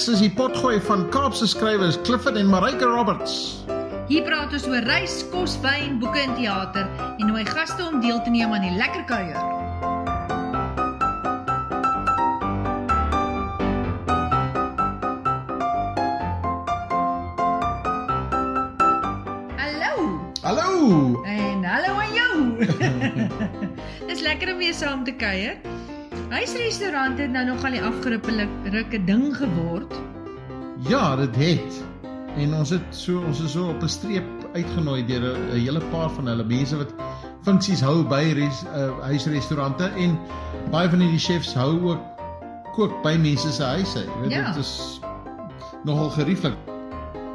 Dit is die potgooi van Kaapse skrywers Clifford en Marika Roberts. Hier praat ons oor reis, kos, wyn, boeke en teater en nooi gaste om deel te neem aan die lekker kuier. Hallo Hallo. en hallo aan jou. Dis lekker om weer saam te kuier. Huisrestaurant het nou nogal die afgerukke ding geword. Ja, dit het. En ons het so ons is so op 'n streep uitgenooi deur 'n 'n hele paar van hulle mense wat funksies hou by res, uh, huisrestaurante en baie van hierdie chefs hou ook kook by mense se huise. Jy weet Ja. dit is nogal gerieflik.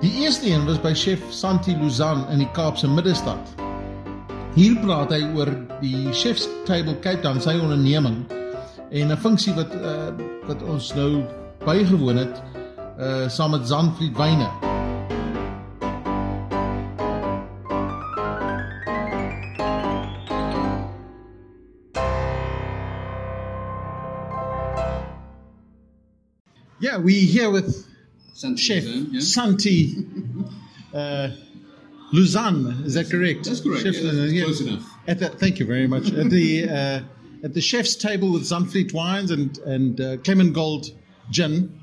Die eerste een was by chef Santi Luzan in die Kaapse middestad. Hier praat hy oor die Chef's Table Cape Town, sy onderneming en 'n funksie wat uh, wat ons nou bygewoon het uh saam met Zandvliet Wyne. Yeah, we here with Santi Chef Luzan, yeah? Santi uh, Luzan. Is that correct? That's correct. Chef yeah, that's Luzan, yeah. Close enough. At the, thank you very much. At the uh, at the chef's table with Zandvliet wines and and uh, Clement Gold gin.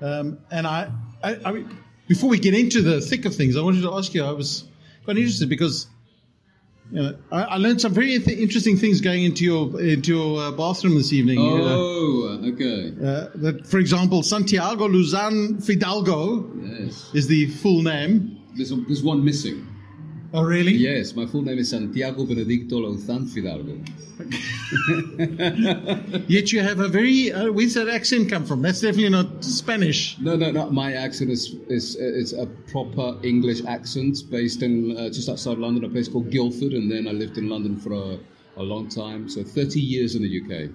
Um, and I, I, I mean, before we get into the thick of things, I wanted to ask you. I was quite interested because you know, I, I learned some very interesting things going into your into your uh, bathroom this evening. Uh, Oh, okay. uh, that, for example, Santiago Luzan Fidalgo Yes. is the full name. There's, there's one missing. Oh, really? Yes, my full name is Santiago Benedicto Lozan Fidalgo. Yet you have a very. Uh, where's that accent come from? That's definitely not Spanish. No, no, no. My accent is is is a proper English accent based in uh, just outside London, a place called Guildford, and then I lived in London for a, a long time, so 30 years in the UK.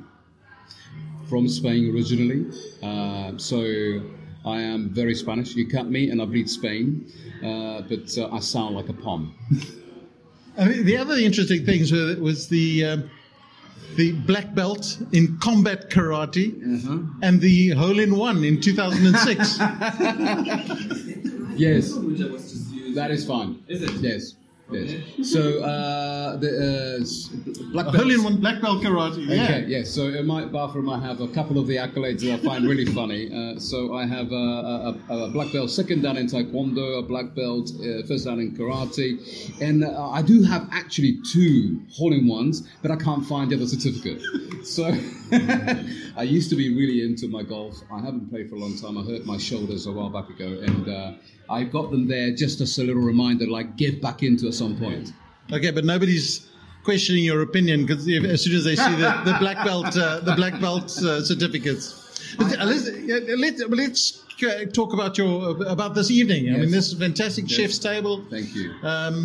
From Spain originally, uh, so I am very Spanish. You cut me, and I bleed Spain, uh, but uh, I sound like a pom. I mean, the other interesting things were, was the um, the black belt in combat karate Uh-huh. and the hole in one in 2006. Yes, Which I was just using. that is fine. Is it? Yes. Yes. So uh, the uh, black a hole in one black belt karate. Yeah. Okay, yes. So in my bathroom, I have a couple of the accolades that I find really funny. Uh, so I have a, a, a black belt second dan in Taekwondo, a black belt uh, first dan in Karate, and uh, I do have actually two hole-in-ones, but I can't find the other certificate. So I used to be really into my golf. I haven't played for a long time. I hurt my shoulders a while back ago, and uh, I got them there just as a little reminder, like get back into at some point. Okay, but nobody's questioning your opinion because as soon as they see the, the black belt, uh, the black belt uh, certificates. But, uh, let's, let's, let's uh, talk about your about this evening. I Yes. mean, this fantastic Yes. chef's table. Thank you. Um,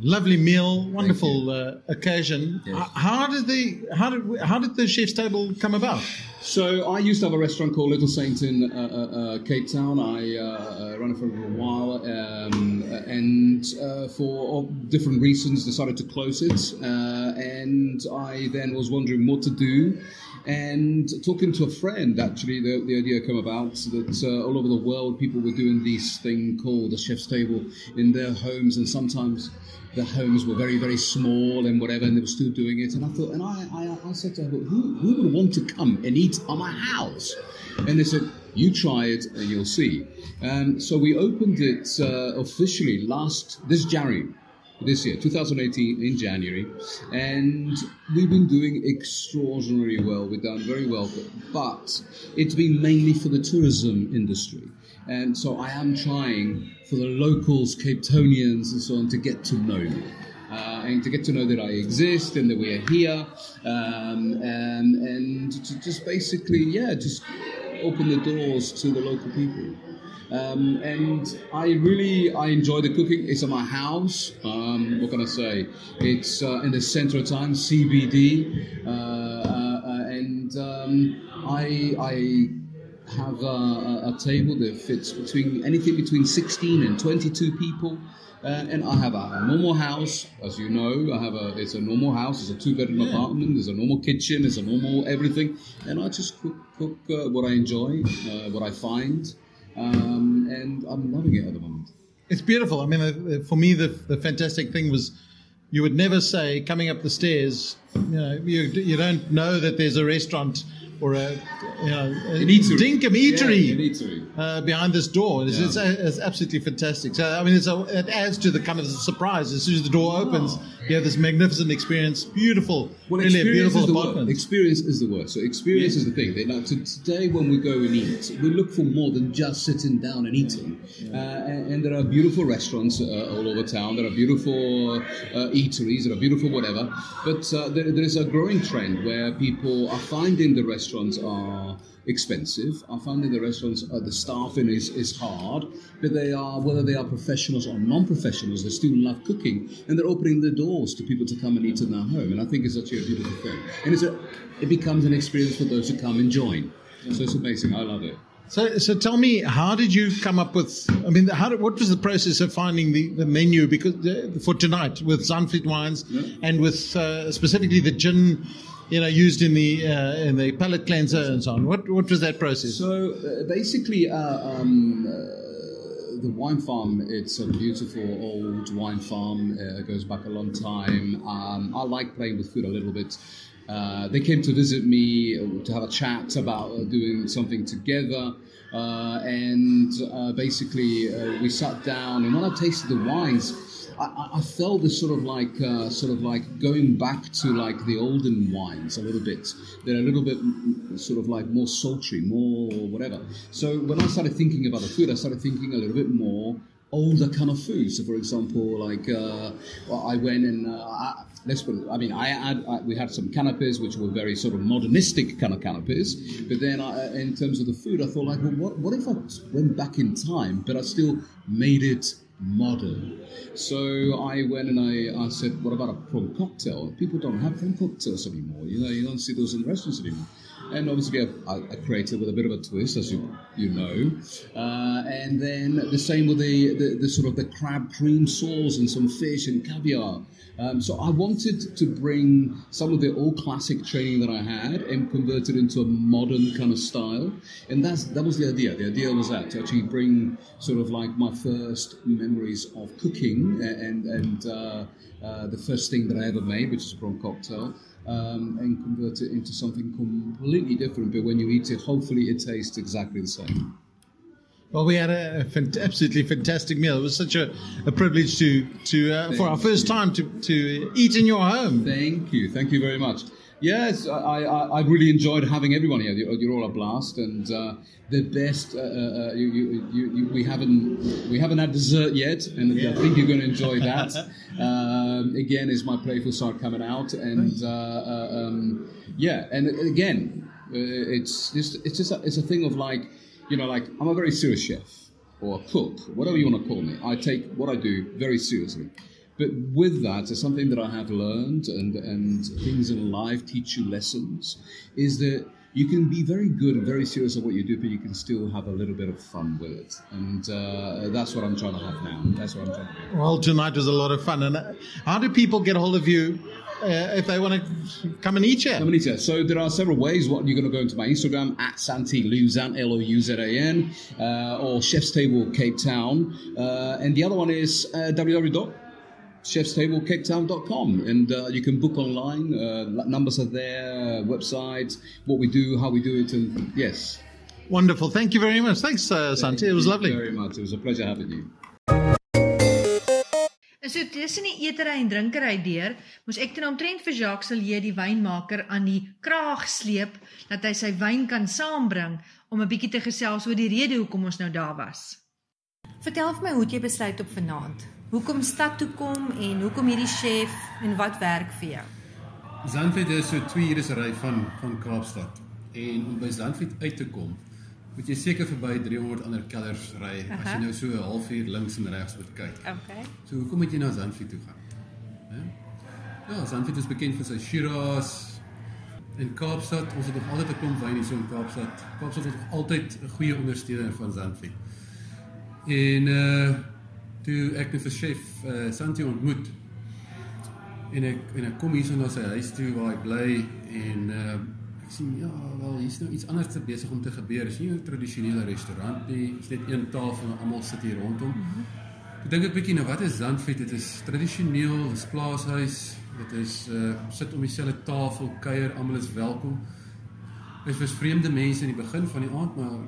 lovely meal, wonderful uh, occasion. Yes. How did the how did how did the chef's table come about? So I used to have a restaurant called Little Saint in uh, uh, uh, Cape Town. I uh, uh, ran it for a while, um, and uh, for all different reasons decided to close it. Uh, and I then was wondering what to do. And talking to a friend, actually, the, the idea came about that uh, all over the world people were doing this thing called a chef's table in their homes, and sometimes the homes were very, very small and whatever, and they were still doing it. And I thought, and I, I, I said to her, who, who would want to come and eat at my house? And they said, you try it and you'll see. Um, so we opened it uh, officially last, this January, this year, 2018 in January, and we've been doing extraordinarily well. We've done very well, but it's been mainly for the tourism industry. And so I am trying for the locals, Cape Townians, and so on to get to know me. Uh, and to get to know that I exist and that we are here, um, and, and to just basically, yeah, just open the doors to the local people. Um, and I really I enjoy the cooking. It's at my house. Um, what can I say? It's uh, in the center of town, CBD, uh, uh, uh, and um, I I have a, a, table that fits between anything between 16 and 22 people. Uh, and I have a normal house, as you know. I have a it's a normal house. It's a two bedroom apartment. There's a normal kitchen. There's a normal everything, and I just cook, cook uh, what I enjoy, uh, what I find, um, and I'm loving it at the moment. It's beautiful. I mean, uh, for me, the, the fantastic thing was you would never say coming up the stairs, you know, you, you don't know that there's a restaurant or a, you know, a dinkum eatery. Yeah, eatery. Uh, behind this door, it's, Yeah. it's, it's absolutely fantastic. So I mean, it's a, it adds to the kind of surprise. As soon as the door opens, you have this magnificent experience. Beautiful, Well, really experience beautiful apartment. word. Experience is the word. So experience is the thing. They, like, to, today, when we go and eat, we look for more than just sitting down and eating. Uh, and, and there are beautiful restaurants uh, all over town. There are beautiful uh, eateries. There are beautiful whatever. But uh, there, there is a growing trend where people are finding the restaurants are expensive. I find in the restaurants uh, the staffing is, is hard, but they are whether they are professionals or non-professionals, they still love cooking, and they're opening the doors to people to come and eat in their home. And I think it's actually a beautiful thing, and it's a, it becomes an experience for those who come and join. So it's amazing. I love it. So, so tell me, how did you come up with? I mean, how what was the process of finding the, the menu because uh, for tonight with Zandvliet wines and with uh, specifically the gin, you know, used in the uh, in the palate cleanser and so on. What what was that process? So uh, basically, uh, um, uh, the wine farm. It's a beautiful old wine farm. Uh, it goes back a long time. Um, I like playing with food a little bit. Uh, they came to visit me to have a chat about doing something together. And basically, we sat down, and when I tasted the wines, I, I- felt this sort of like, uh, sort of like going back to like the olden wines a little bit. They're a little bit sort of like more sultry, more whatever. So when I started thinking about the food, I started thinking a little bit more older kind of food. So for example, like uh, well, I went and uh, I, let's put I mean, I had I, we had some canapes which were very sort of modernistic kind of canapes. But then I, in terms of the food, I thought like, well, what what if I went back in time, but I still made it modern. So I went and I, I said, what about a prawn cocktail? People don't have prawn cocktails anymore. You know, you don't see those in restaurants anymore. And obviously, I, I created with a bit of a twist, as you you know. Uh, and then the same with the, the, the sort of the crab cream sauce and some fish and caviar. Um, so I wanted to bring some of the old classic training that I had and convert it into a modern kind of style. And that's that was the idea. The idea was that to actually bring sort of like my first memories of cooking and and uh, uh, the first thing that I ever made, which is a prawn cocktail. Um, and convert it into something completely different, but when you eat it, hopefully it tastes exactly the same. Well, we had a, fant- absolutely fantastic meal. It was such a, a privilege to to uh, for our first time to to eat in your home. Thank you. Thank you very much. Yes, I, I, I really enjoyed having everyone here. You're, you're all a blast, and uh, the best. Uh, uh, you, you, you, you, we haven't we haven't had dessert yet, and I think you're going to enjoy that. um, again, is my playful side coming out, and uh, uh, um, yeah, and again, uh, it's just it's just a, it's a thing of like, you know, like I'm a very serious chef or a cook, whatever you want to call me. I take what I do very seriously. But with that, it's something that I have learned, and, and things in life teach you lessons, is that you can be very good and very serious at what you do, but you can still have a little bit of fun with it. And uh, that's what I'm trying to have now. That's what I'm trying to do. Well, tonight was a lot of fun. And how do people get hold of you uh, if they want to come and eat here? Amanita, so there are several ways. What you're going to go into my Instagram at Santi Luzan, L O U Z A N, uh, or Chef's Table Cape Town, uh, and the other one is uh, www.chefstablecapetown.com, and uh, you can book online. Uh, numbers are there, website, what we do, how we do it, and yes. Wonderful. Thank you very much. Thanks, uh, Santi. It was Thank you lovely. Very much. It was a pleasure having you. En so tussen die eetery en drinkery deur, moes ek ten omtrent vir Jacques Silje die wynmaker aan die kraag sleep dat hy sy wyn kan saambring om 'n bietjie te gesels oor die rede hoekom ons nou daar was. Vertel vir my hoe jy besluit op vanaand? Hoekom stad toe kom en hoekom hierdie chef en wat werk vir jou? Zandvliet is so 2 ure se ry van van Kaapstad. En om by Zandvliet uit te kom, moet jy seker verby 300 ander kellers ry as Aha. jy nou so 'n halfuur links en regs moet kyk. Okay. So hoekom moet jy na Zandvliet toe gaan? Ja, Zandvliet is bekend vir sy Shiraz. In Kaapstad, ons het nog altyd 'n klomp wyn hier so in Kaapstad. Kaapstad is nog altyd 'n goeie ondersteuner van Zandvliet. En uh toe ek net vir chef uh, Santi ontmoet. En ek en ek kom hierso na sy huis toe waar hy bly en uh, sien ja, wel hier's nou iets anders te besig om te gebeur. Dis nie 'n tradisionele restaurant nie. Dit's net een tafel en almal sit hier rondom. Mm -hmm. Ek dink ek bietjie nou wat is Zandvliet? Dit is tradisioneel, dis plaashuis. Dit is uh sit om dieselfde tafel, kuier, almal is welkom. Dit was vreemde mense in die begin van die aand, maar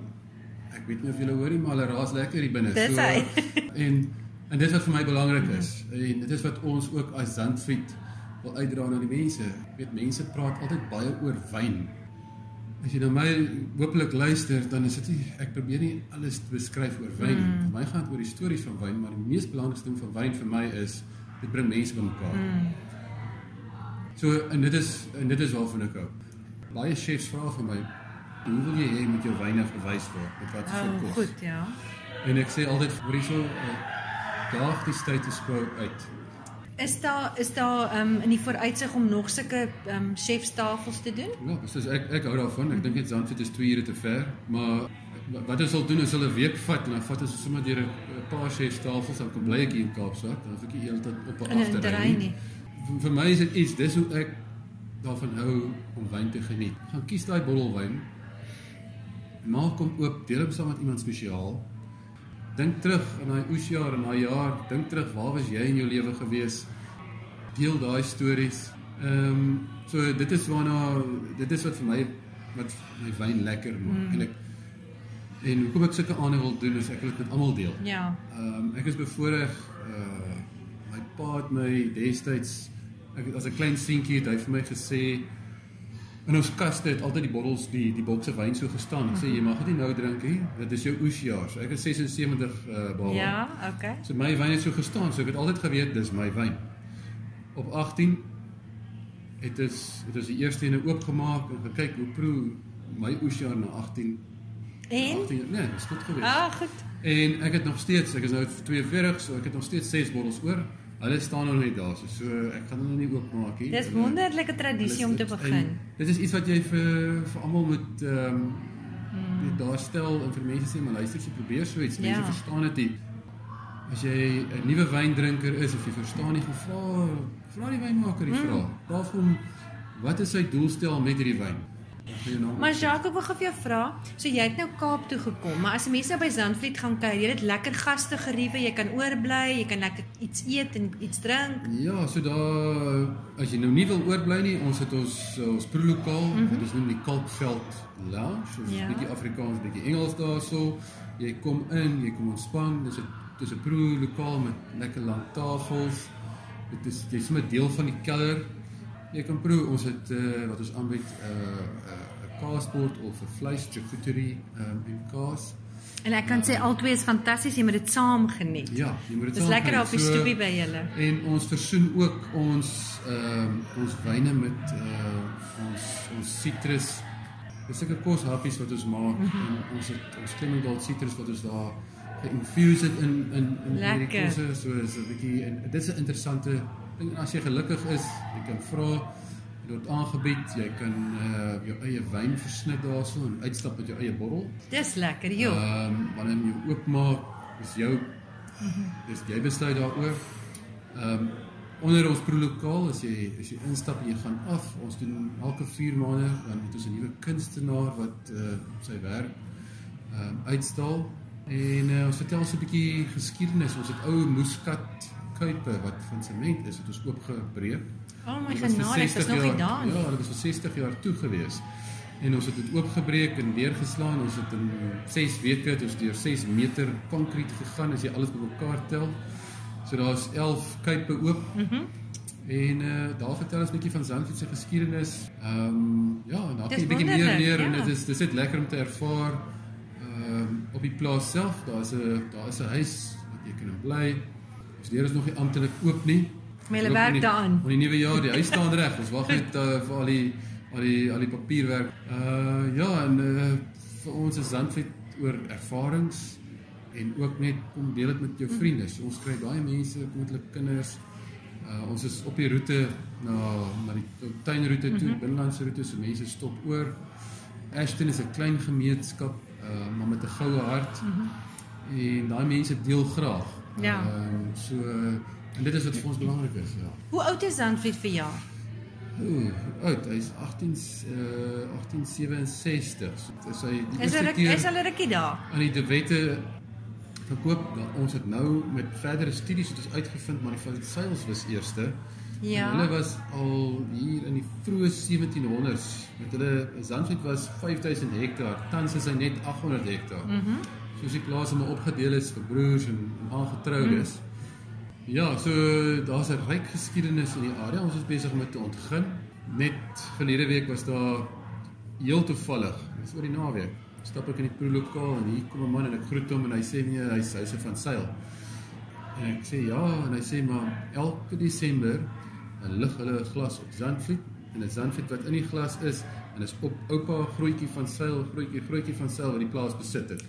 ek weet nie of julle hoor nie, maar hulle raas lekker hier binne. Dis hy. en en dit wat vir my belangrik is. En dit is wat ons ook as Zandvliet wil uitdra na die mense. Ek weet mense praat altyd baie oor wyn. As jy na my hopelik luister, dan is dit nie ek probeer nie alles beskryf oor wyn nie. Mm. Vir my gaan dit oor die stories van wyn, maar die mees belangrikste ding van wyn vir my is dit bring mense bymekaar. Mm. So en dit is en dit is waarvan ek hou. Baie chefs vra vir my, "Hoe wil jy hê moet jou wyne verwys word? Met wat Oh, voor kos?" goed, ja. En ek sê altyd vir hierso, uh, daag die status quo uit. Is daar is daar um, in die vooruitsig om nog sulke ehm um, chefstafels te doen? Ja, soos ek ek hou daarvan. Ek dink net Zandvoort is 2 ure te ver, maar wat ons sal doen is hulle 'n week vat en dan vat ons sommer deur 'n 'n paar chefstafels dan kom bly ek hier in Kaapstad. Dan hoef ek nie heeltyd op 'n In 'n af te ry terrein nie. nie. Vir, vir my is dit iets, dis hoe ek daarvan hou om wyn te geniet. Gaan kies daai bottel wyn. Maak hom oop, deel hom saam met iemand spesiaal. Dink terug aan daai oesjaar en daai jaar, dink terug, waar was jy in jou lewe gewees? Deel daai stories. Ehm um, so dit is waarna dit is wat vir my wat my wyn lekker maak. Mm. En ek en hoekom ek sulke aande wil doen is ek wil dit met almal deel. Ja. Ehm um, ek is bevoorreg uh my pa het my destyds ek as 'n klein seentjie het hy vir my gesê in ons kaste het altyd die bottels die die bokse wyn so gestaan. Ek sê jy mag dit nie nou drink nie. Dit is jou oesjaar. So ek is 76 uh baba. Ja, okay. So my wyn het so gestaan. So ek het altyd geweet dis my wyn. Op 18 het is het is die eerste ene oopgemaak en gekyk hoe proe my oesjaar na 18 En 18 nee, dis goed geweest. Ah, goed. En ek het nog steeds, ek is nou 42, so ek het nog steeds 6 bottels oor. Hulle staan nog net daar, so, so ek gaan hulle nie oopmaak nie. Dis wonderlike tradisie om te begin. en Dit is iets wat jy vir vir almal moet ehm um, mm. daar stel en vir mense sê maar luister, jy probeer so iets. Mense Ja. verstaan dit nie. As jy 'n nuwe wyndrinker is of jy verstaan nie, vra vra die wynmaker die vraag. Vra vir hom wat is sy doelstel met hierdie wyn? Maar Jacques, ek wil gou vir jou vra, so jy het nou Kaap toe gekom, maar as mense nou by Zandvliet gaan kuier, jy het lekker gaste geriewe, jy kan oorbly, jy kan lekker iets eet en iets drink. Ja, so daar as jy nou nie wil oorbly nie, ons het ons ons proelokaal, mm -hmm. dit is noem die Kalkveld Lounge, so 'n Ja. bietjie Afrikaans, bietjie Engels daarso. Jy kom in, jy kom ontspan, dis 'n dis 'n proelokaal met lekker lang tafels. Dit is jy's sommer deel van die kelder. Jy kan proe, ons het uh, wat ons aanbied 'n uh, 'n uh, kaasbord of 'n vleis charcuterie um, en kaas. En ek kan sê albei is fantasties, jy moet dit saam geniet. Ja, jy moet dit Dis saam lekker geniet. op die So- stoepie by julle. En ons versoen ook ons ehm uh, ons wyne met uh ons ons sitrus. Dis sulke koshappies wat ons maak mm -hmm. en ons het ons Clemendal sitrus wat ons daar geïnfuse het in in in hierdie Lekker. kosse so is 'n bietjie en dit is 'n interessante En as jy gelukkig is, jy kan vra word aangebied, jy kan uh jou eie wyn versnit daarso en uitstap met jou eie bottel. Dis lekker, joh. Ehm um, wanneer jy oopmaak, is jou dis jy besluit daaroor. Ehm um, onder ons proelokaal as jy as jy instap en jy gaan af, ons doen elke 4 maande dan het ons 'n nuwe kunstenaar wat uh sy werk ehm um, uitstal en uh, ons vertel so 'n bietjie geskiedenis. Ons het ou moeskat kuipe wat van sement is, het ons oopgebreek. Oh my genade, dit 60 nog nie daar nie. Ja, dit was vir 60 jaar toe gewees. En ons het dit oopgebreek en deurgeslaan. Ons het in 6 weke het ons deur 6 meter konkriet gegaan as jy alles bymekaar tel. So daar's 11 kuipe oop. Mhm. Mm en uh, daar vertel ons 'n bietjie van Zandvoort se geskiedenis. Ehm um, ja, en daar Dis kyk 'n bietjie meer wonderlik, neer en ja. dit is dis net lekker om te ervaar. Ehm um, op die plaas self, daar's 'n daar is 'n huis wat jy kan bly. Ons deur is nog nie amptelik oop nie. Maar julle Ook werk daaraan. Van die nuwe jaar, die huis staan reg. Ons wag net uh, vir al die al die al die papierwerk. Uh ja, en uh, vir ons is Zandvoort oor ervarings en ook net kom deel dit met jou vriende. So ons kry baie mense kom met hulle kinders. Uh ons is op die roete na na die tuinroete toe, mm -hmm. binnelandse roete, so mense stop oor. Ashton is 'n klein gemeenskap, uh maar met 'n goue hart. Mm -hmm. En daai mense deel graag. Ja. Ehm so en dit is wat vir ons belangrik is, ja. Hoe oud is Zandvliet vir jou? Ooh, oud, hy's 18 uh 1867. So, is hy die Is hy is hulle rukkie daar? aan die De Wette verkoop. Nou, Ons het nou met verdere studies het ons uitgevind maar die van seils was eerste. Ja. En hulle was al hier in die vroeë 1700s. Met hulle Zandvliet was 5000 hektaar. Tans is hy net 800 hektaar. Mhm. Mm Soos die plase maar opgedeel is vir broers en, en aangetroudes. Mm. Ja, so daar's 'n ryk geskiedenis in die area. Ons is besig om dit te ontgin. Net verlede week was daar heel toevallig, dis oor die naweek. Stap ek in die proelokaal en hier kom 'n man en ek groet hom en hy sê nee, hy's hy's van Sail. En ek sê ja en hy sê maar elke Desember lig hulle 'n glas op Zandvliet en 'n Zandvliet wat in die glas is en is op oupa grootjie van Sail, grootjie grootjie van Sail wat die plaas besit het.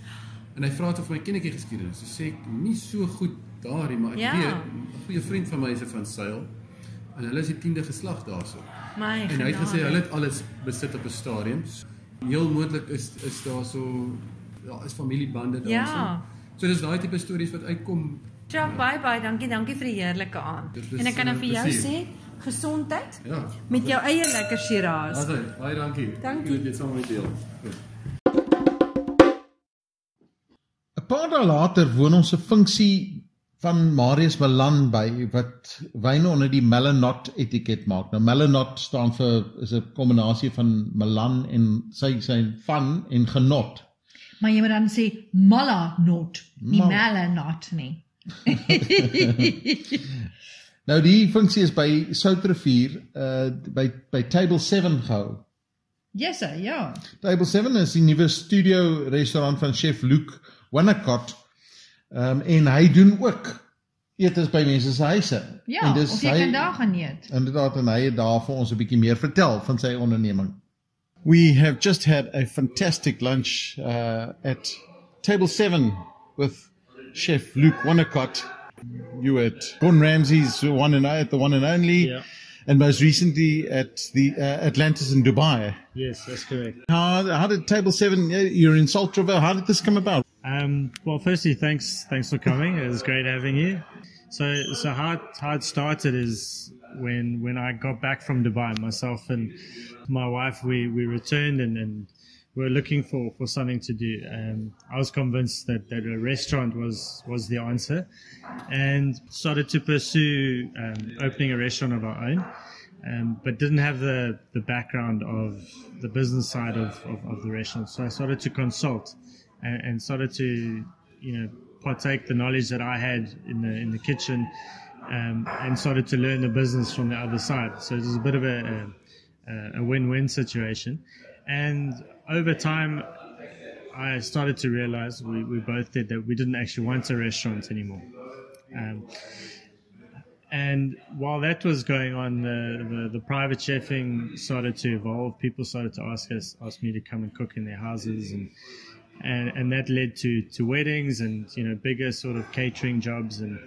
En hy vra toe vir my ken ek die geskiedenis. So sê ek nie so goed daarin, maar ek Ja. weet 'n goeie vriend van my is van Sail en hulle is die 10de geslag daarso. My En hy het gesê genade. hulle het alles besit op 'n stadium. Heel moontlik is is daar so daar is familiebande daarso. Ja. So dis daai tipe stories wat uitkom. Chuck, bye bye. Dankie, dankie vir die heerlike aand. Dit is, En ek kan nou eh, vir jou sê gesondheid Ja. met jou eie lekker Shiraz. Asai, baie dankie. Dankie. Ek wil dit saam met deel. Goed. 'n Paar dae later woon ons 'n funksie van Marius Malan by wat wyne onder die Melanot etiket maak. Nou Melanot staan vir is 'n kombinasie van Malan en sy sy van en genot. Maar jy moet dan sê mala not, nie Mal- mala not nie. Nou die funksie is by Soutrivier uh by by Table 7 gehou. Yes, sir, ja. Table 7 is die nuwe studio restaurant van chef Luke Winnecott. Ehm um, en hy doen ook etes by mense se huise. Ja, en of jy kan daar gaan eet. Inderdaad en hy het daar vir ons 'n bietjie meer vertel van sy onderneming. We have just had a fantastic lunch uh, at table 7 with chef Luke Winnecott. You were at Gordon Ramsay's one and I at the one and only Yeah. and most recently at the uh, Atlantis in Dubai. Yes, that's correct. How, how did Table Seven? You're in Salt River. How did this come about? Um, well, firstly, thanks thanks for coming. It was great having you. So so how how it started is when when I got back from Dubai, myself and my wife we we returned and and we were looking for for something to do. Um, I was convinced that that a restaurant was was the answer, and started to pursue um, opening a restaurant of our own. Um, but didn't have the, the background of the business side of, of, of the restaurant. So I started to consult and, and started to, you know, partake the knowledge that I had in the in the kitchen, um, and started to learn the business from the other side. So it was a bit of a, a, a win-win situation. And over time, I started to realize we, we both did that we didn't actually want a restaurant anymore. Um, and while that was going on, the, the, the private chefing started to evolve. People started to ask us, ask me to come and cook in their houses, and and, and that led to, to weddings and you know bigger sort of catering jobs, and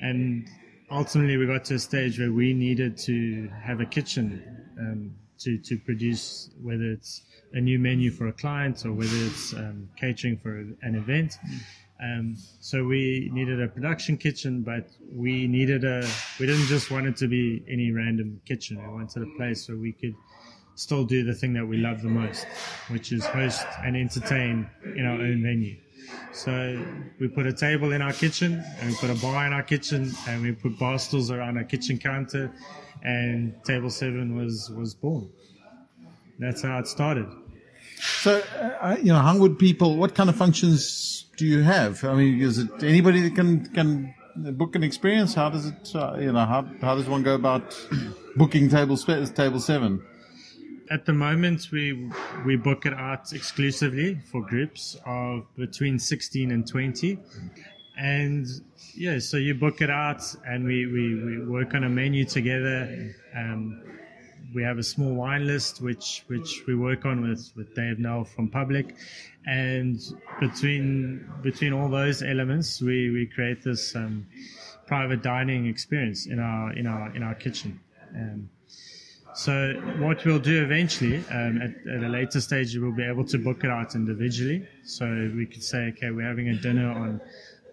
and ultimately we got to a stage where we needed to have a kitchen um, to to produce whether it's a new menu for a client or whether it's um, catering for an event. Um, so we needed a production kitchen, but we needed a. We didn't just want it to be any random kitchen. We wanted a place where we could still do the thing that we love the most, which is host and entertain in our own venue. So we put a table in our kitchen, and we put a bar in our kitchen, and we put bar stools around our kitchen counter, and Table Seven was was born. That's how it started. So, uh, you know, Hungwood people, what kind of functions do you have? I mean, is it anybody that can can book an experience? How does it, uh, you know, how how does one go about booking table table seven? At the moment, we we book it out exclusively for groups of between 16 and 20, and yeah, so you book it out, and we we, we work on a menu together. Um, we have a small wine list which which we work on with with Dave Nell from Public, and between between all those elements, we we create this um, private dining experience in our in our in our kitchen. Um, so what we'll do eventually, um, at, at a later stage, we'll be able to book it out individually. So we could say, okay, we're having a dinner on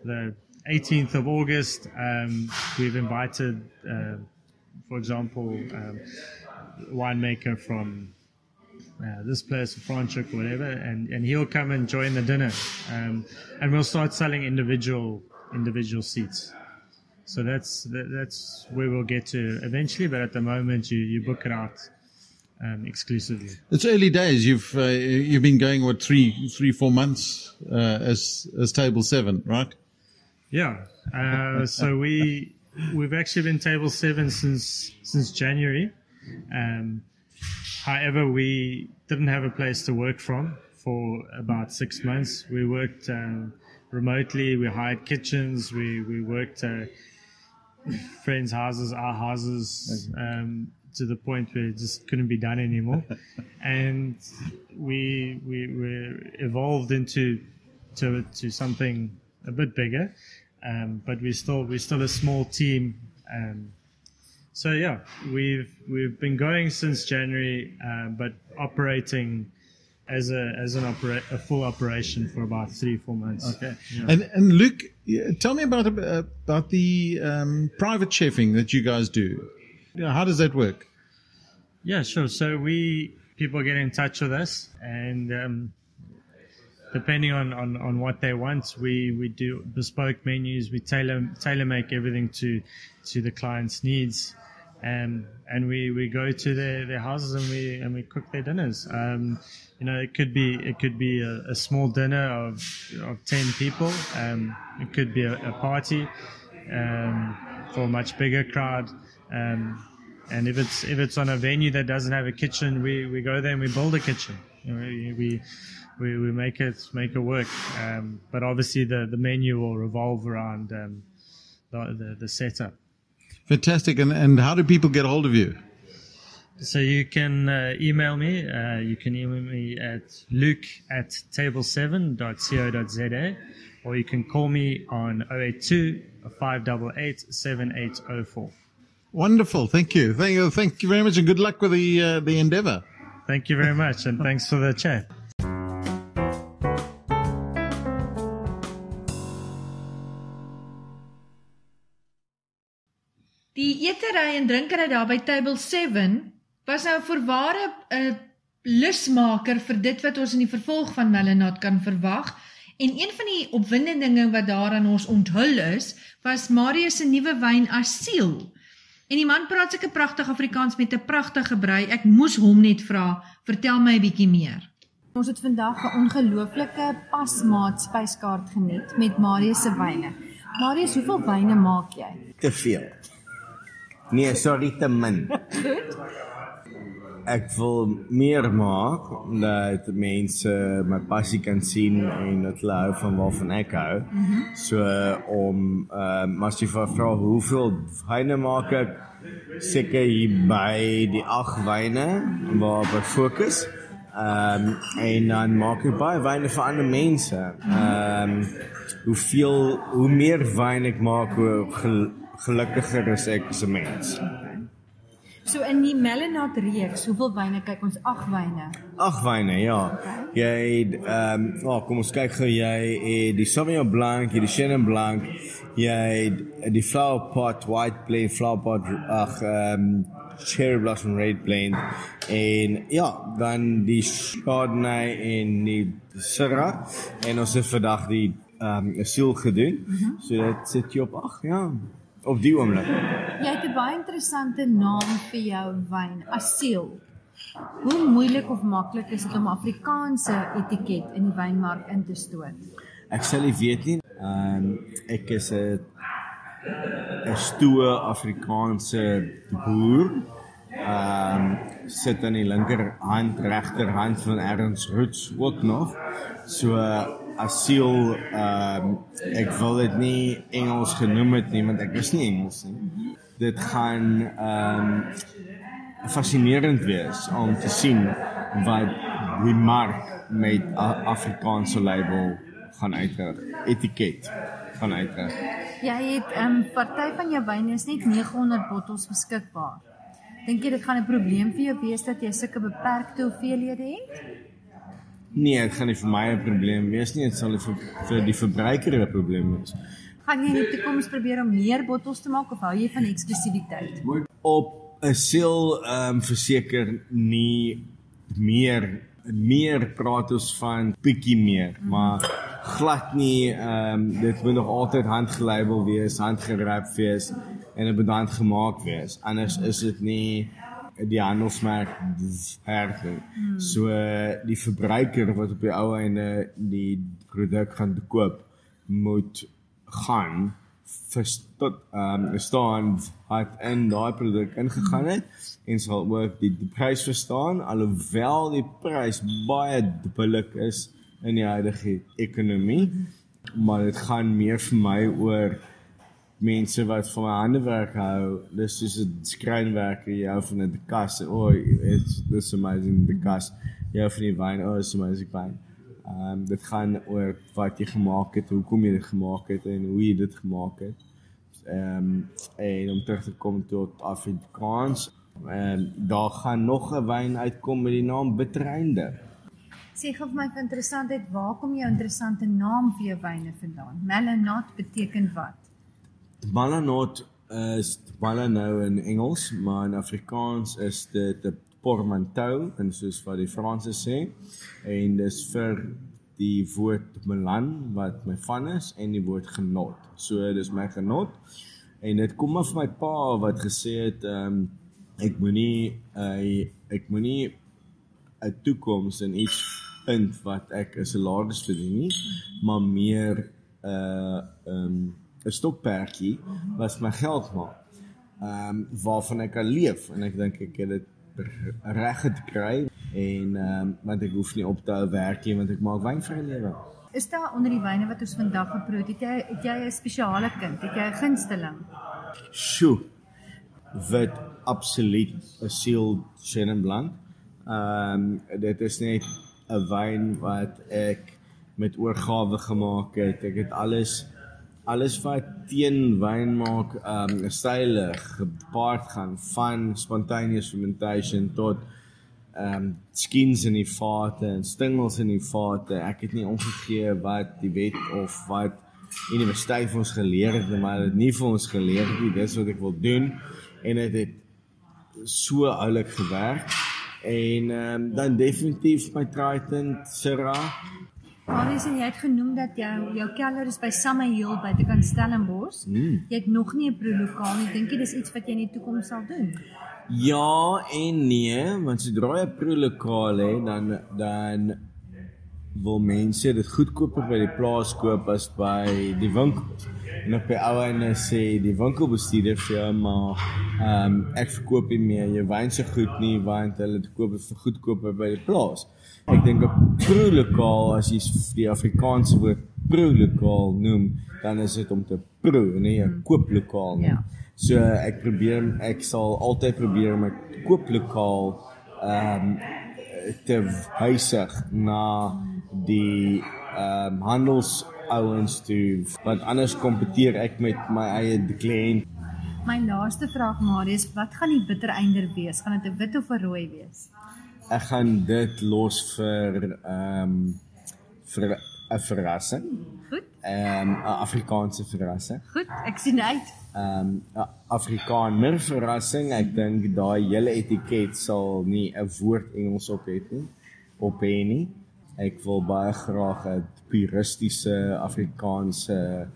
the 18th of August, um, we've invited, uh, for example, um, winemaker from uh, this place, Franchuk, whatever, and, and he'll come and join the dinner, um, and we'll start selling individual individual seats. So that's that, that's where we'll get to eventually, but at the moment you, you book it out um, exclusively. It's early days. You've uh, you've been going what three three four months uh, as as table seven, right? Yeah. Uh, so we we've actually been table seven since since January. Um, however, we didn't have a place to work from for about six months. We worked um, remotely. We hired kitchens. We we worked uh, friends' houses, our houses, um, to the point where it just couldn't be done anymore. and we we we evolved into to to something a bit bigger. Um, but we're still we're still a small team. Um, so yeah, we've we've been going since January, uh, but operating as a as an opera, a full operation for about three four months. Okay. And and Luke, tell me about uh, about the um, private chefing that you guys do. You know, how does that work? Yeah, sure. So we people get in touch with us, and um, depending on, on, on what they want, we, we do bespoke menus. We tailor tailor make everything to to the client's needs, and and we, we go to their, their houses and we and we cook their dinners. Um, you know, it could be it could be a, a small dinner of of ten people. Um, it could be a, a party um, for a much bigger crowd. Um, and if it's if it's on a venue that doesn't have a kitchen, we, we go there and we build a kitchen. You know, we, we we, make it make it work. Um, but obviously, the, the menu will revolve around um, the, the, the setup. Fantastic. And and how do people get a hold of you? So you can uh, email me. Uh, you can email me at luke at table7.co.za or you can call me on 082 588 7804. Wonderful. Thank you. Thank you. Thank you very much, and good luck with the uh, the endeavor. Thank you very much, and thanks for the chat. Die eetery en drinkery daar by Table 7 was nou voorware 'n uh, lusmaker vir dit wat ons in die vervolg van Melanat kan verwag. En een van die opwindende dinge wat daar aan ons onthul is, was Marius se nuwe wyn Asiel. En die man praat seker pragtig Afrikaans met 'n pragtige brei. Ek moes hom net vra, vertel my 'n bietjie meer. Ons het vandag 'n ongelooflike pasmaat spyskaart geniet met Marius se wyne. Marius, hoeveel wyne maak jy? Te veel. Nee, sorry te min. Ek wil meer maak dat mense my passie kan sien en dat hulle hou van waarvan ek hou. Mm -hmm. So om ehm uh, as jy vra hoeveel wyne maak ek seker hier by die 8 wyne waarop ek fokus. Ehm um, en dan maak ek baie wyne vir ander mense. Ehm um, hoeveel hoe meer wyn ek maak, hoe gelukkiger is ek as 'n mens. So in die Melanat reeks, hoeveel wyne kyk ons? 8 wyne. 8 wyne, ja. Okay. Jy ehm um, oh, kom ons kyk gou jy het die Sauvignon Blanc, die Chenin Blanc, jy die Flower Pot White Blend, Flower Pot ag ehm um, Cherry Blossom Red Blend en ja, dan die Chardonnay en die Syrah en ons het vandag die ehm um, Asiel gedoen. Mm -hmm. So dit sit jy op 8, ja op die oomblik. Jy het 'n baie interessante naam vir jou wyn, Asiel. Hoe moeilik of maklik is dit om Afrikaanse etiket in die wynmark in te stoot? Ek sal nie weet nie. Ehm um, ek is 'n 'n stoe Afrikaanse boer. Ehm um, sit aan die linkerhand, regterhand van Ernst Roots ook nog. So asiel ehm um, ek wil dit nie Engels genoem het nie want ek is nie Engels nie. Dit gaan ehm um, fascinerend wees om te sien wat die mark met Afrikaanse label gaan uitrig, etiket gaan uitrig. Jy het ehm um, party van jou wyne is net 900 bottels beskikbaar. Dink jy dit gaan 'n probleem vir jou wees dat jy sulke beperkte hoeveelhede het? Nee, dit gaan nie vir my 'n probleem wees nie, dit sal vir vir die verbruiker 'n probleem wees. Gaan jy in die toekoms probeer om meer bottels te maak of hou jy van eksklusiwiteit? op 'n seel ehm um, verseker nie meer meer praat ons van bietjie meer, maar glad nie ehm um, dit moet nog altyd handgelabel wees, handgerap wees en dit moet handgemaak wees. Anders is dit nie die handelsmerk herken. So die verbruiker wat op die ou einde die produk gaan koop moet gaan verstot ehm um, staan wat in daai produk ingegaan het en sal ook die, die prys verstaan alhoewel die prys baie billik is in die huidige ekonomie maar dit gaan meer vir my oor mense wat van my handewerk hou dis soos 'n skrynwerker jy hou van 'n kas o oh, it's this amazing the kas jy hou van die wyn o oh, it's amazing wine Ehm um, dit gaan oor wat jy gemaak het, hoekom jy dit gemaak het en hoe jy dit gemaak het. Ehm um, en om terug te kom tot Afrikaans, ehm um, daar gaan nog 'n wyn uitkom met die naam Bitreinde. Sê gou vir my vir interessantheid, waar kom jou interessante naam vir jou wyne vandaan? Melonot beteken wat? Malanot is Malano in Engels, maar in Afrikaans is dit 'n portmanteau en soos wat die Franse sê en dis vir die woord melan wat my van is en die woord genot. So dis my genot en dit kom af my pa wat gesê het ehm um, ek moenie uh, ek moenie 'n toekoms in iets vind wat ek 'n salaris verdien nie, maar meer 'n uh, ehm um, 'n stokperdjie wat my geld maak. Ehm um, waarvan ek kan leef en ek dink ek het dit reg te kry en ehm um, want ek hoef nie op te hou werk nie want ek maak wyn vir 'n lewe. Is daar onder die wyne wat ons vandag geproe het, jy het jy 'n spesiale kind? Het jy 'n gunsteling? Sjoe. Wat absoluut 'n sealed Chenin Blanc. Ehm um, dit is net 'n wyn wat ek met oorgawe gemaak het. Ek het alles alles wat teen wyn maak um stylig gepaard gaan van spontaneous fermentation tot um skins in die vate en stingels in die vate. Ek het nie omgegee wat die wet of wat universiteit vir ons geleer het, maar dit nie vir ons geleer het nie. Dis wat ek wil doen en dit het, het so oulik gewerk. En um dan definitief my Triton Syrah Marius en jy het genoem dat jou jou kelder is by Summer Hill buitekant Stellenbosch. Mm. Jy het nog nie 'n prolokaal nie. Dink jy dis iets wat jy in die toekoms sal doen? Ja en nee, want sodra jy 'n prolokaal het, dan dan wil mense dit goedkoper by die plaas koop as by die winkels. En op die ou einde sê die winkelbestuurder vir jou maar ehm um, ek verkoop nie meer jou wyn se goed nie want hulle koop dit vir goedkoper by die plaas. Ek dink 'n prolokaal as jy die Afrikaanse woord prolokaal noem, dan is dit om te pro, nie 'n kooplokaal nie. Ja. So ek probeer ek sal altyd probeer om 'n kooplokaal ehm um, te wysig na die ehm um, handelsouens toe want anders kompeteer ek met my eie kliënt. My laaste vraag Marius, wat gaan die bittereinder wees? Gaan dit 'n wit of 'n rooi wees? Ek gaan dit los vir ehm um, vir 'n verrassing. Goed. Ehm um, 'n Afrikaanse verrassing. Goed, ek sien uit. Ehm um, Afrikaner verrassing. Ek dink daai hele etiket sal nie 'n woord Engels op het nie. Op hê nie. Ek wil baie graag 'n puristiese Afrikaanse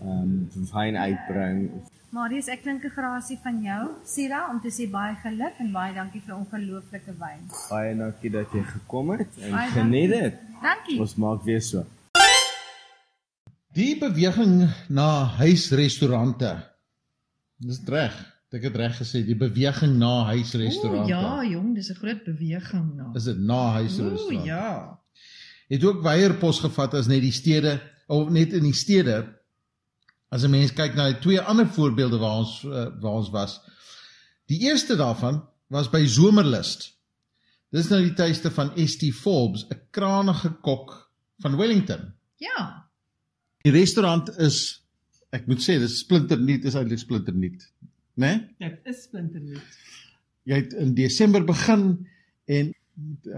ehm um, wyn uitbring. Marius, ek klink 'n grasie van jou. Sira, om te sê baie geluk en baie dankie vir ongelooflike wyn. Baie dankie dat jy gekom het en baie geniet dit. Dankie. Ons maak weer so. Die beweging na huisrestaurante. Dis reg. Ek het reg gesê, die beweging na huisrestaurante. Ja, jong, dis 'n groot beweging na. Is dit na huisrestaurante? O ja. Het ook weierpos gevat as net die stede of net in die stede. As 'n mens kyk na die twee ander voorbeelde waar ons uh, waar ons was. Die eerste daarvan was by Zomerlust. Dis nou die tuiste van ST Forbes, 'n kranige kok van Wellington. Ja. Die restaurant is ek moet sê dis splinternuut, is eintlik splinternuut, né? Nee? Dit is splinternuut. Jy het in Desember begin en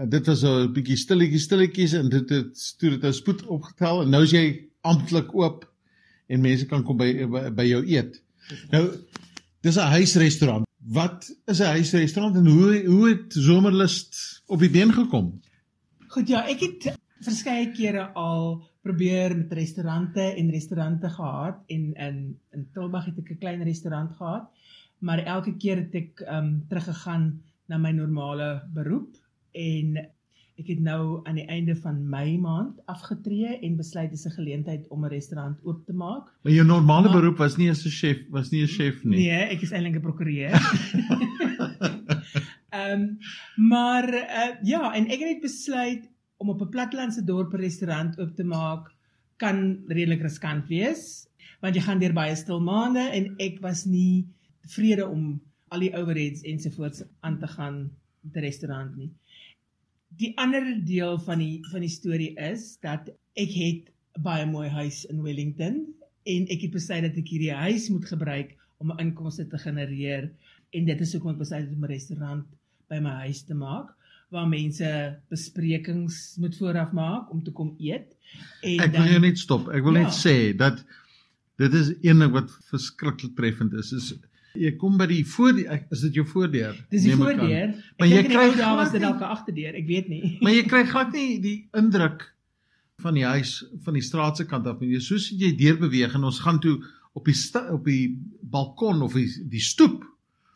dit was 'n bietjie stilletjies stilletjies en dit het toe dit nou spoed opgetel en nou is jy amptelik oop en mense kan kom by by, by jou eet. Nou dis 'n huisrestaurant. Wat is 'n huisrestaurant en hoe hoe het Zomerlust op die been gekom? Goed ja, ek het verskeie kere al probeer met restaurante en restaurante gehad en in in Tilburg het ek 'n klein restaurant gehad, maar elke keer het ek um, teruggegaan na my normale beroep en ek het nou aan die einde van Mei maand afgetree en besluit dis 'n geleentheid om 'n restaurant oop te maak. Maar jou normale Maar- beroep was nie as 'n chef, was nie 'n chef nie. Nee, ek is eintlik 'n prokureur. Ehm um, maar uh, ja, en ek het net besluit om op 'n plattelandse dorp 'n restaurant oop te maak kan redelik riskant wees want jy gaan deur baie stil maande en ek was nie tevrede om al die overheads ensovoorts aan te gaan 'n restaurant nie. Die ander deel van die van die storie is dat ek het baie mooi huis in Wellington en ek het besluit dat ek hierdie huis moet gebruik om 'n inkomste te genereer en dit is hoekom ek besluit het om 'n restaurant by my huis te maak waar mense besprekings moet vooraf maak om te kom eet. En Ek wil jou net stop. Ek wil Ja. net sê dat dit is een ding wat verskriklik treffend is. Is jy kom by die voordeur, is dit jou voordeur? dis die voordeur. Maar jy kry dae was dit dalk 'n agterdeur, ek weet nie. Maar jy kry glad nie die indruk van die huis van die straat se kant af nie. Soos jy deur beweeg en ons gaan toe op die op die balkon of die, die stoep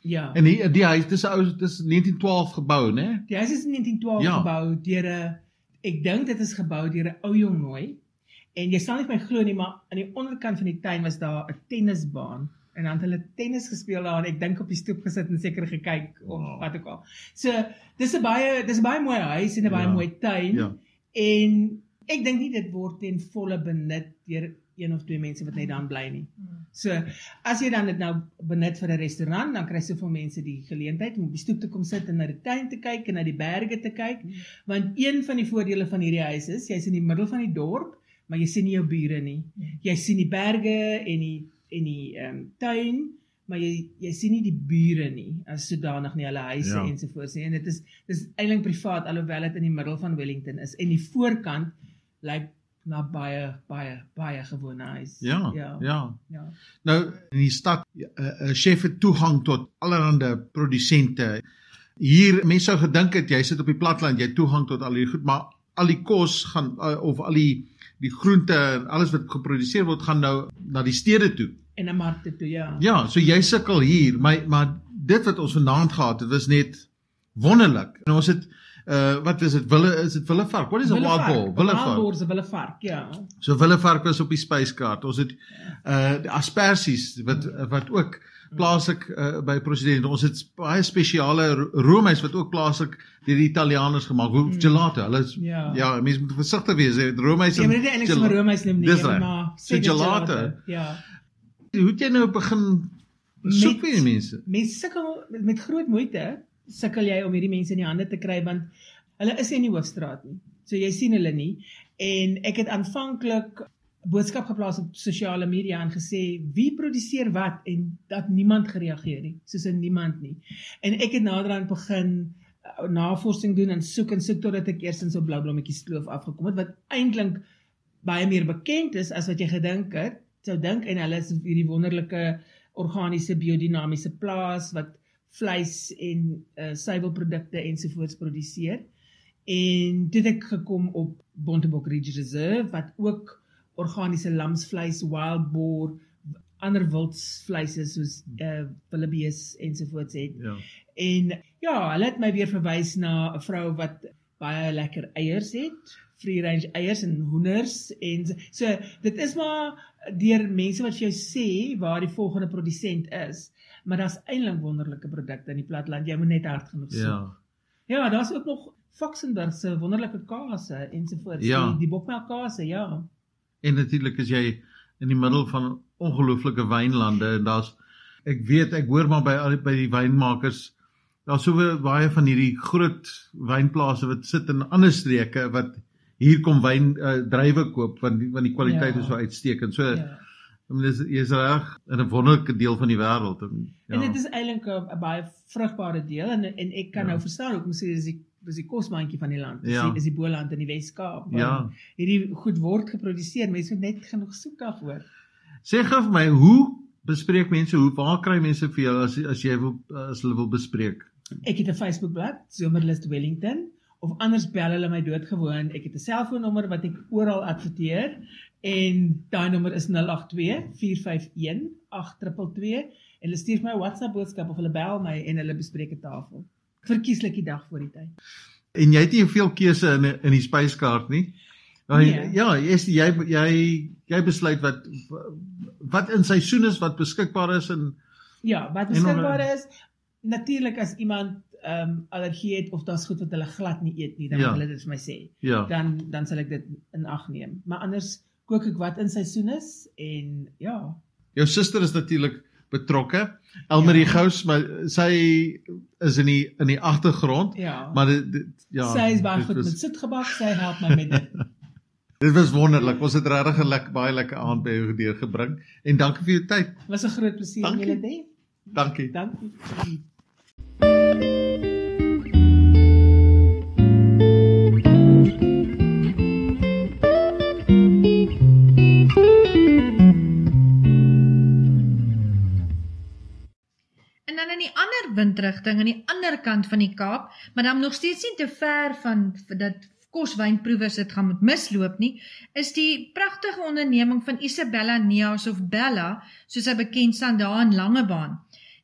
Ja. en die die huis dis 'n ou dis 1912 gebou, né? Die huis is in 1912 Ja. gebou deur 'n ek dink dit is gebou deur 'n ou jong nooi. En jy sal nie my glo nie, maar aan die onderkant van die tuin was daar 'n tennisbaan en dan het hulle tennis gespeel daar en ek dink op die stoep gesit en seker gekyk of Wow. wat ook al. So, dis 'n baie dis 'n baie mooi huis en 'n baie Ja. mooi tuin. Ja. En ek dink nie dit word ten volle benut deur een of twee mense wat net dan bly nie. So, as jy dan dit nou benut vir 'n restaurant, dan kry soveel mense die geleentheid om op die stoep te kom sit en na die tuin te kyk en na die berge te kyk, want een van die voordele van hierdie huis is, jy's in die middel van die dorp, maar jy sien nie jou bure nie. Jy sien die berge en die en die ehm um, tuin, maar jy jy sien nie die bure nie as sodanig nie, hulle huise Ja. ensovoorts nie. En dit is dis eintlik privaat alhoewel dit in die middel van Wellington is. En die voorkant lyk na baie baie baie gewone huis. Ja. Ja. Ja. ja. Nou in die stad 'n uh, chef het toegang tot allerlei produsente. Hier mense sou gedink het jy sit op die platland, jy toegang tot al hierdie goed, maar al die kos gaan uh, of al die die groente en alles wat geproduseer word gaan nou na die stede toe. En 'n markte toe, ja. Ja, so jy sukkel hier, maar maar dit wat ons vanaand gehad het, was net wonderlik. En ons het uh wat is dit? Wille is dit Willevark? What is 'n wild boar? Willevark. Willevark. se Willevark, ja. So Willevark was op die spyskaart. Ons het uh die asperges wat wat ook plaaslik uh, by president. Ons het baie spesiale ro- roomys wat ook plaaslik deur die Italianers gemaak word. Gelato. Hulle is, Ja. ja, mense moet versigtig wees. hè. Roomys Jy moet dit eintlik sommer Romeis noem nie, Dis maar So gelato. Ja. Hoe het jy nou begin soek vir die mense? Mense sukkel met, met groot moeite sukkel jy om hierdie mense in die hande te kry want hulle is nie in die hoofstraat nie. So jy sien hulle nie en ek het aanvanklik boodskap geplaas op sosiale media en gesê wie produseer wat en dat niemand gereageer nie, soos in niemand nie. En ek het naderhand begin uh, navorsing doen en soek en soek totdat ek eers in so blou blommetjies kloof afgekom het wat eintlik baie meer bekend is as wat jy gedink het, sou dink en hulle is hierdie wonderlike organiese biodinamiese plaas wat vleis en uh, suiwelprodukte ensovoorts produseer. En toe het ek gekom op Bontebok Ridge Reserve wat ook organiese lamsvleis, wild boar, ander wildsvleise soos uh wildebees ensovoorts het. Ja. En ja, hulle het my weer verwys na 'n vrou wat baie lekker eiers het, free range eiers en hoenders en so- dit is maar deur mense wat vir jou sê waar die volgende produsent is, maar daar's eintlik wonderlike produkte in die platteland. Jy moet net hard genoeg soek. Ja. Ja, daar's ook nog Foxenberg se wonderlike kase ensovoorts. Ja. Die, die bokmelkkase, ja. En natuurlik is jy in die middel van ongelooflike wynlande en daar's ek weet ek hoor maar by by die wynmakers daar's so baie van hierdie groot wynplase wat sit in ander streke wat hier kom wyn uh, druiwe koop want die, want die kwaliteit Ja. is so uitstekend. So ja. I mean, dis jy's reg in 'n wonderlike deel van die wêreld en Ja. En dit is eintlik 'n baie vrugbare deel en en ek kan ja. nou verstaan hoekom sê dis die dis die kosmandjie van die land. Dis Ja. die, dis die Boland in die Wes-Kaap. Ja. Hierdie goed word geproduseer, mense moet net genoeg soek daarvoor. Sê gou vir my, hoe bespreek mense hoe waar kry mense vir jou as as jy wil as hulle wil bespreek? Ek het 'n Facebookblad, Somerlust Wellington, of anders bel hulle my doodgewoon. Ek het 'n selfoonnommer wat ek oral adverteer en daai nommer is 082 451 8222 en hulle stuur my 'n WhatsApp boodskap of hulle bel my en hulle bespreek 'n tafel. Verkieslik die dag voor die tyd. En jy het nie veel keuse in in die spyskaart nie. Nou, Nee. Ja, jy is jy jy jy besluit wat wat in seisoen is wat beskikbaar is en Ja, wat beskikbaar is, natuurlik as iemand ehm um, allergie het of daar's goed wat hulle glad nie eet nie, dan Ja. moet hulle dit vir my sê. ja. Dan dan sal ek dit in ag neem. Maar anders kook ek wat in seisoen is en ja, Jou suster is natuurlik betrokke. Elmarie Ja. Gous, maar sy is in die in die agtergrond. ja. Maar dit, dit ja. sy is baie dit goed was- met soetgebak, sy help my met dit. Dit was wonderlik. Ons het regtig 'n lekker baie lekker aand by jou deurgebring en dankie vir jou tyd. Was 'n groot plesier om Dankie. julle te hê. Dankie. Dankie. En in die ander windrigting aan die ander kant van die Kaap, maar dan nog steeds nie te ver van dat koswynproevers dit gaan moet misloop nie, is die pragtige onderneming van Isabella Neas of Bella, soos sy bekend staan daar in Langebaan.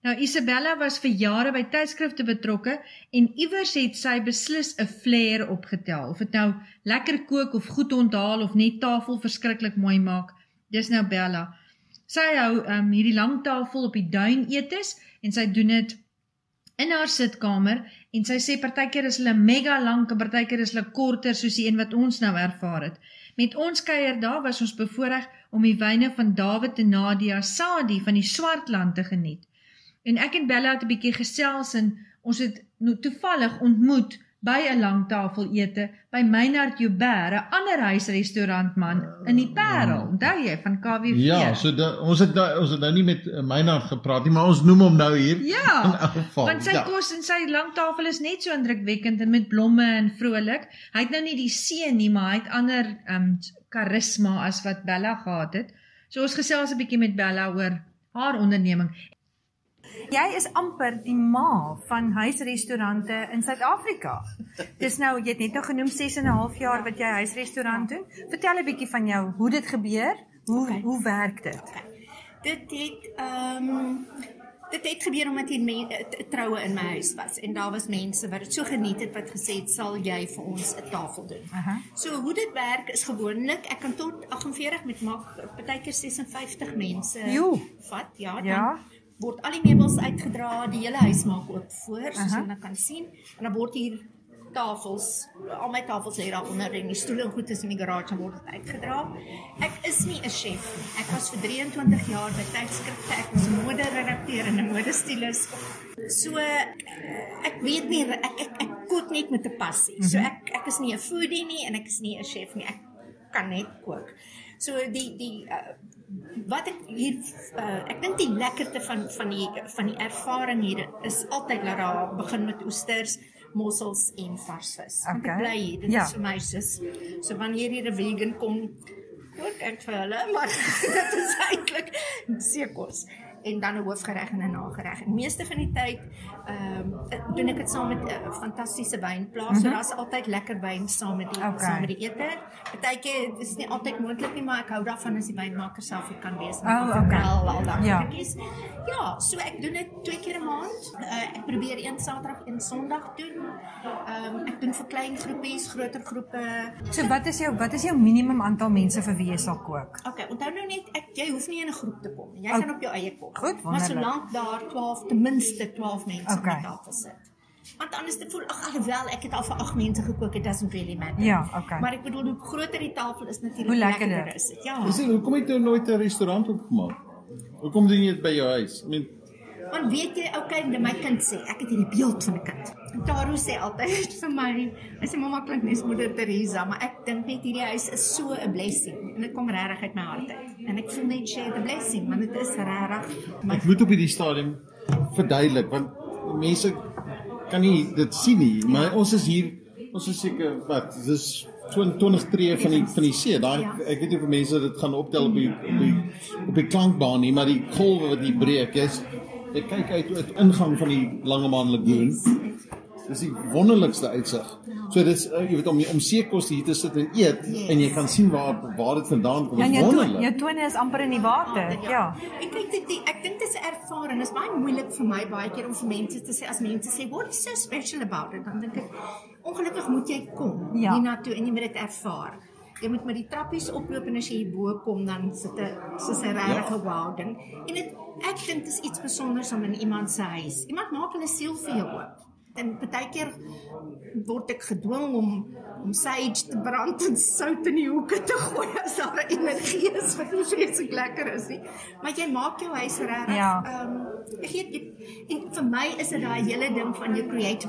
Nou Isabella was vir jare by tydskrifte betrokke en iewers het sy beslis 'n flair opgetel. Of dit nou lekker kook of goed onthaal of net tafel verskriklik mooi maak, dis nou Bella. Sy hou um, hierdie lang tafel op die duin etes en sy doen dit in haar sitkamer en sy sê partykeer is hulle mega lank en partykeer is hulle korter soos die een wat ons nou ervaar het. Met ons kuier daar was ons bevoorreg om die wyne van Dawid en Nadia Sadi van die Swartland te geniet. En ek en Bella het 'n bietjie gesels en ons het nou toevallig ontmoet by 'n langtafelete by Meinhard Joubert, 'n ander huisrestaurantman in die Parel. Onthou jy van KWV? Ja, so da, ons het nou ons het nou nie met Meinhard gepraat nie, maar ons noem hom nou hier. Ja, In elk geval. Want sy ja. kos en sy langtafel is net so indrukwekkend en met blomme en vrolik. Hy het nou nie die seën nie, maar hy het ander ehm um, karisma as wat Bella gehad het. So ons gesels 'n bietjie met Bella oor haar onderneming. Jy is amper die ma van huisrestaurante in Suid-Afrika. Dis nou jy het net nou genoem 6 en 'n half jaar wat jy huisrestaurant doen. Vertel 'n bietjie van jou, hoe dit gebeur? Hoe Okay. hoe werk dit? Dit het ehm dit het gebeur omdat hier eh, t- troue in my huis was en daar was mense wat dit so geniet het wat gesê het sal jy vir ons 'n tafel doen. Aha. So hoe dit werk is gewoonlik ek kan tot 48 met maak partykeer 56 mense Jo. vat ja dan Ja. Word al die meubels uitgedra die hele huis maak oop voor soos jy nou kan sien en dan word hier tafels al my tafels lê daaronder en die stoele en goed is in die garage en word dit uitgedra. Ek is nie 'n chef nie. Ek was vir 23 jaar by tydskrifte. Ek was 'n moderedakteur en 'n modestylist. So ek weet nie ek ek, ek kook net met 'n passie. So ek ek is nie 'n foodie nie en ek is nie 'n chef nie. Ek kan net kook. So die die uh, wat ek hier uh, ek dink die lekkerte van van die van die ervaring hier is altyd dat daar begin met oesters, mossels en vars vis. Okay. Ek bly hier. Dit Ja. is vir my soos so wanneer hier 'n vegan kom kook ek vir hulle, maar dit is eintlik seekos en dan 'n hoofgereg en 'n nagereg. En meeste van die tyd ehm um, doen ek dit saam met 'n uh, fantastiese wynplaas. Mm -hmm. So daar's altyd lekker wyn saam met die Okay. saam met die ete. Partykeer is nie altyd moontlik nie, maar ek hou daarvan as die wynmaker self dit kan wees. Oh, okay. Wel, al daai Ja. goedjies. Ja, so ek doen dit twee keer 'n maand. Uh, ek probeer een Saterdag en Sondag doen. Ehm um, ek doen vir klein groepies, groter groepe. So wat is jou wat is jou minimum aantal mense vir wie jy sal kook? Okay, onthou nou net ek jy hoef nie in 'n groep te kom. Jy Oh, kan op jou eie kom. Goed, maar solank daar 12 ten minste 12 mense Okay. op die tafel sit. Want anders te voel ag alhoewel ek het al vir 8 mense gekook, it doesn't really matter. Ja, okay. Maar ek bedoel hoe groter die tafel is natuurlik Hoe lekkerder. is dit. Ja. Is dit hoekom het jy nooit 'n restaurant opgemaak? Hoekom doen jy dit by jou huis? I mean, Want weet jy, okay, my kind sê, ek het hierdie beeld van 'n kind. En Taro sê altyd vir my, hy sê mamma klink net moeder Teresa, maar ek dink net hierdie huis is so 'n blessing en dit kom regtig uit my hart uit. En ek voel net share the blessing, want dit is regtig my ek moet op hierdie stadium verduidelik want mense kan nie dit sien nie, maar ons is hier ons is seker wat, dis 20 20 tree van die van die see. Daai Ja. ek weet nie of mense dit gaan optel op die op die op die klankbaan nie, maar die golwe wat hier breek, jy's jy kyk uit uit ingang van die Langemaan Lagoon. Dis die wonderlikste uitsig. So dis uh, jy weet om om seekos hier te sit en eet Yes. en jy kan sien waar waar dit vandaan kom. Dis jou to- wonderlik. jou tone is amper in die water. Ja. Ek kyk dit die- ek dink dit is 'n ervaring. Dit is baie moeilik vir my baie keer om vir mense te sê as mense sê what is so special about it? Dan dink ek ongelukkig moet jy kom Ja. hiernatoe en jy moet dit ervaar. Jy moet met die trappies oploop en as jy hier bo kom dan sit 'n soos 'n regte wow ding. En dit ek dink dit is iets spesiaals om in iemand se huis. Iemand maak hulle siel vir jou oop. En baie keer word ek gedwing om om sage te brand en sout in die hoeke te gooi as daar energie is wat nie vreeslik lekker is nie. Maar jy maak jou huis regtig. Ja. Ehm ek weet jy- en vir my is dit daai hele ding van jy create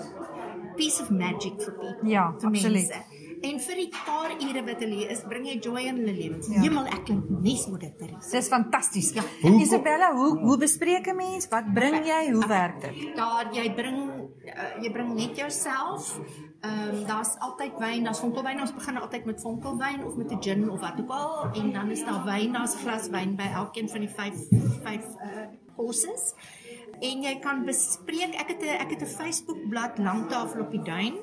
piece of magic vir people. Ja, vir absoluut. mense. En vir die paar ure wat hulle is, bring jy joy in hulle lewens. Ja. Hemel, ek klink nes moet dit is. Dis fantasties. Ja. Hoe- Isabella, hoe hoe bespreek 'n mens? Wat bring jy? Hoe werk dit? Daar jy bring uh, jy bring net jouself. Ehm um, daar's altyd wyn, daar's vonkelwyn. Ons begin altyd met vonkelwyn of met 'n gin of wat ook al en dan is daar wyn, daar's glas wyn by elkeen van die 5 5 uh courses. En jy kan bespreek. Ek het 'n ek het 'n Facebook bladsy Langtafel op die duin.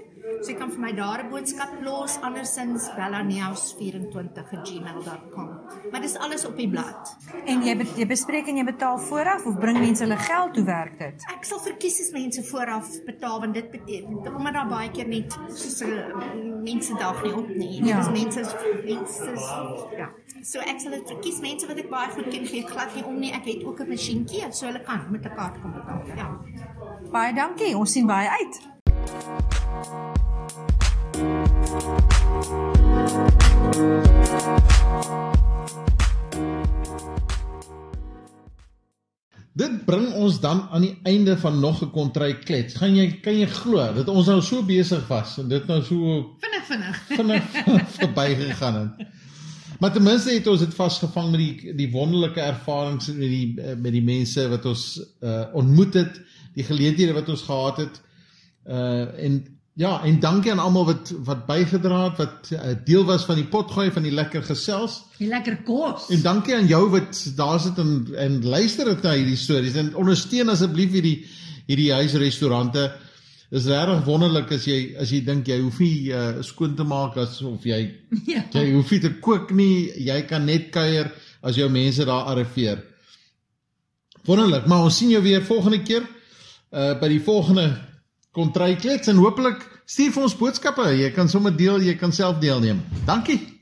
So jy kan vir my daar 'n boodskap los andersins bellaneus24@gmail.com. Maar dis alles op die blad. En jy be- jy bespreek en jy betaal vooraf of bring mense hulle geld? Hoe werk dit? Ek sal verkies as mense vooraf betaal want dit beteken omdat daar baie keer net soos 'n mense dag nie op nie. Ja. Dis mense is- mense is- ja. So ek sal dit verkies mense wat ek baie goed ken gee glad nie om nie. Ek het ook 'n masjienkie so hulle kan met 'n kaart kom betaal. Ja. Baie dankie. Ons sien baie uit. Dit bring ons dan aan die einde van nog 'n kontry klets. Gaan jy kan jy glo dat ons nou so besig was en dit nou so Vinnig vinnig. vinnig verbygegaan het. Maar ten minste het ons dit vasgevang met die die wonderlike ervarings met die met die mense wat ons uh ontmoet het, die geleenthede wat ons gehad het. Uh en ja, en dankie aan almal wat wat bygedra het, wat uh, deel was van die potgooi van die lekker gesels. Die lekker kos. En dankie aan jou wat daar sit en en luister dit na hierdie stories en ondersteun asseblief hierdie hierdie huisrestaurante. Dis regtig wonderlik as jy as jy dink jy hoef nie uh, skoon te maak as of jy Ja. jy hoef nie te kook nie, jy kan net kuier as jou mense daar arriveer. Wonderlik, maar ons sien jou weer volgende keer uh by die volgende kontry klets en hopelik stuur vir ons boodskappe. Jy kan sommer deel, jy kan self deelneem. Dankie.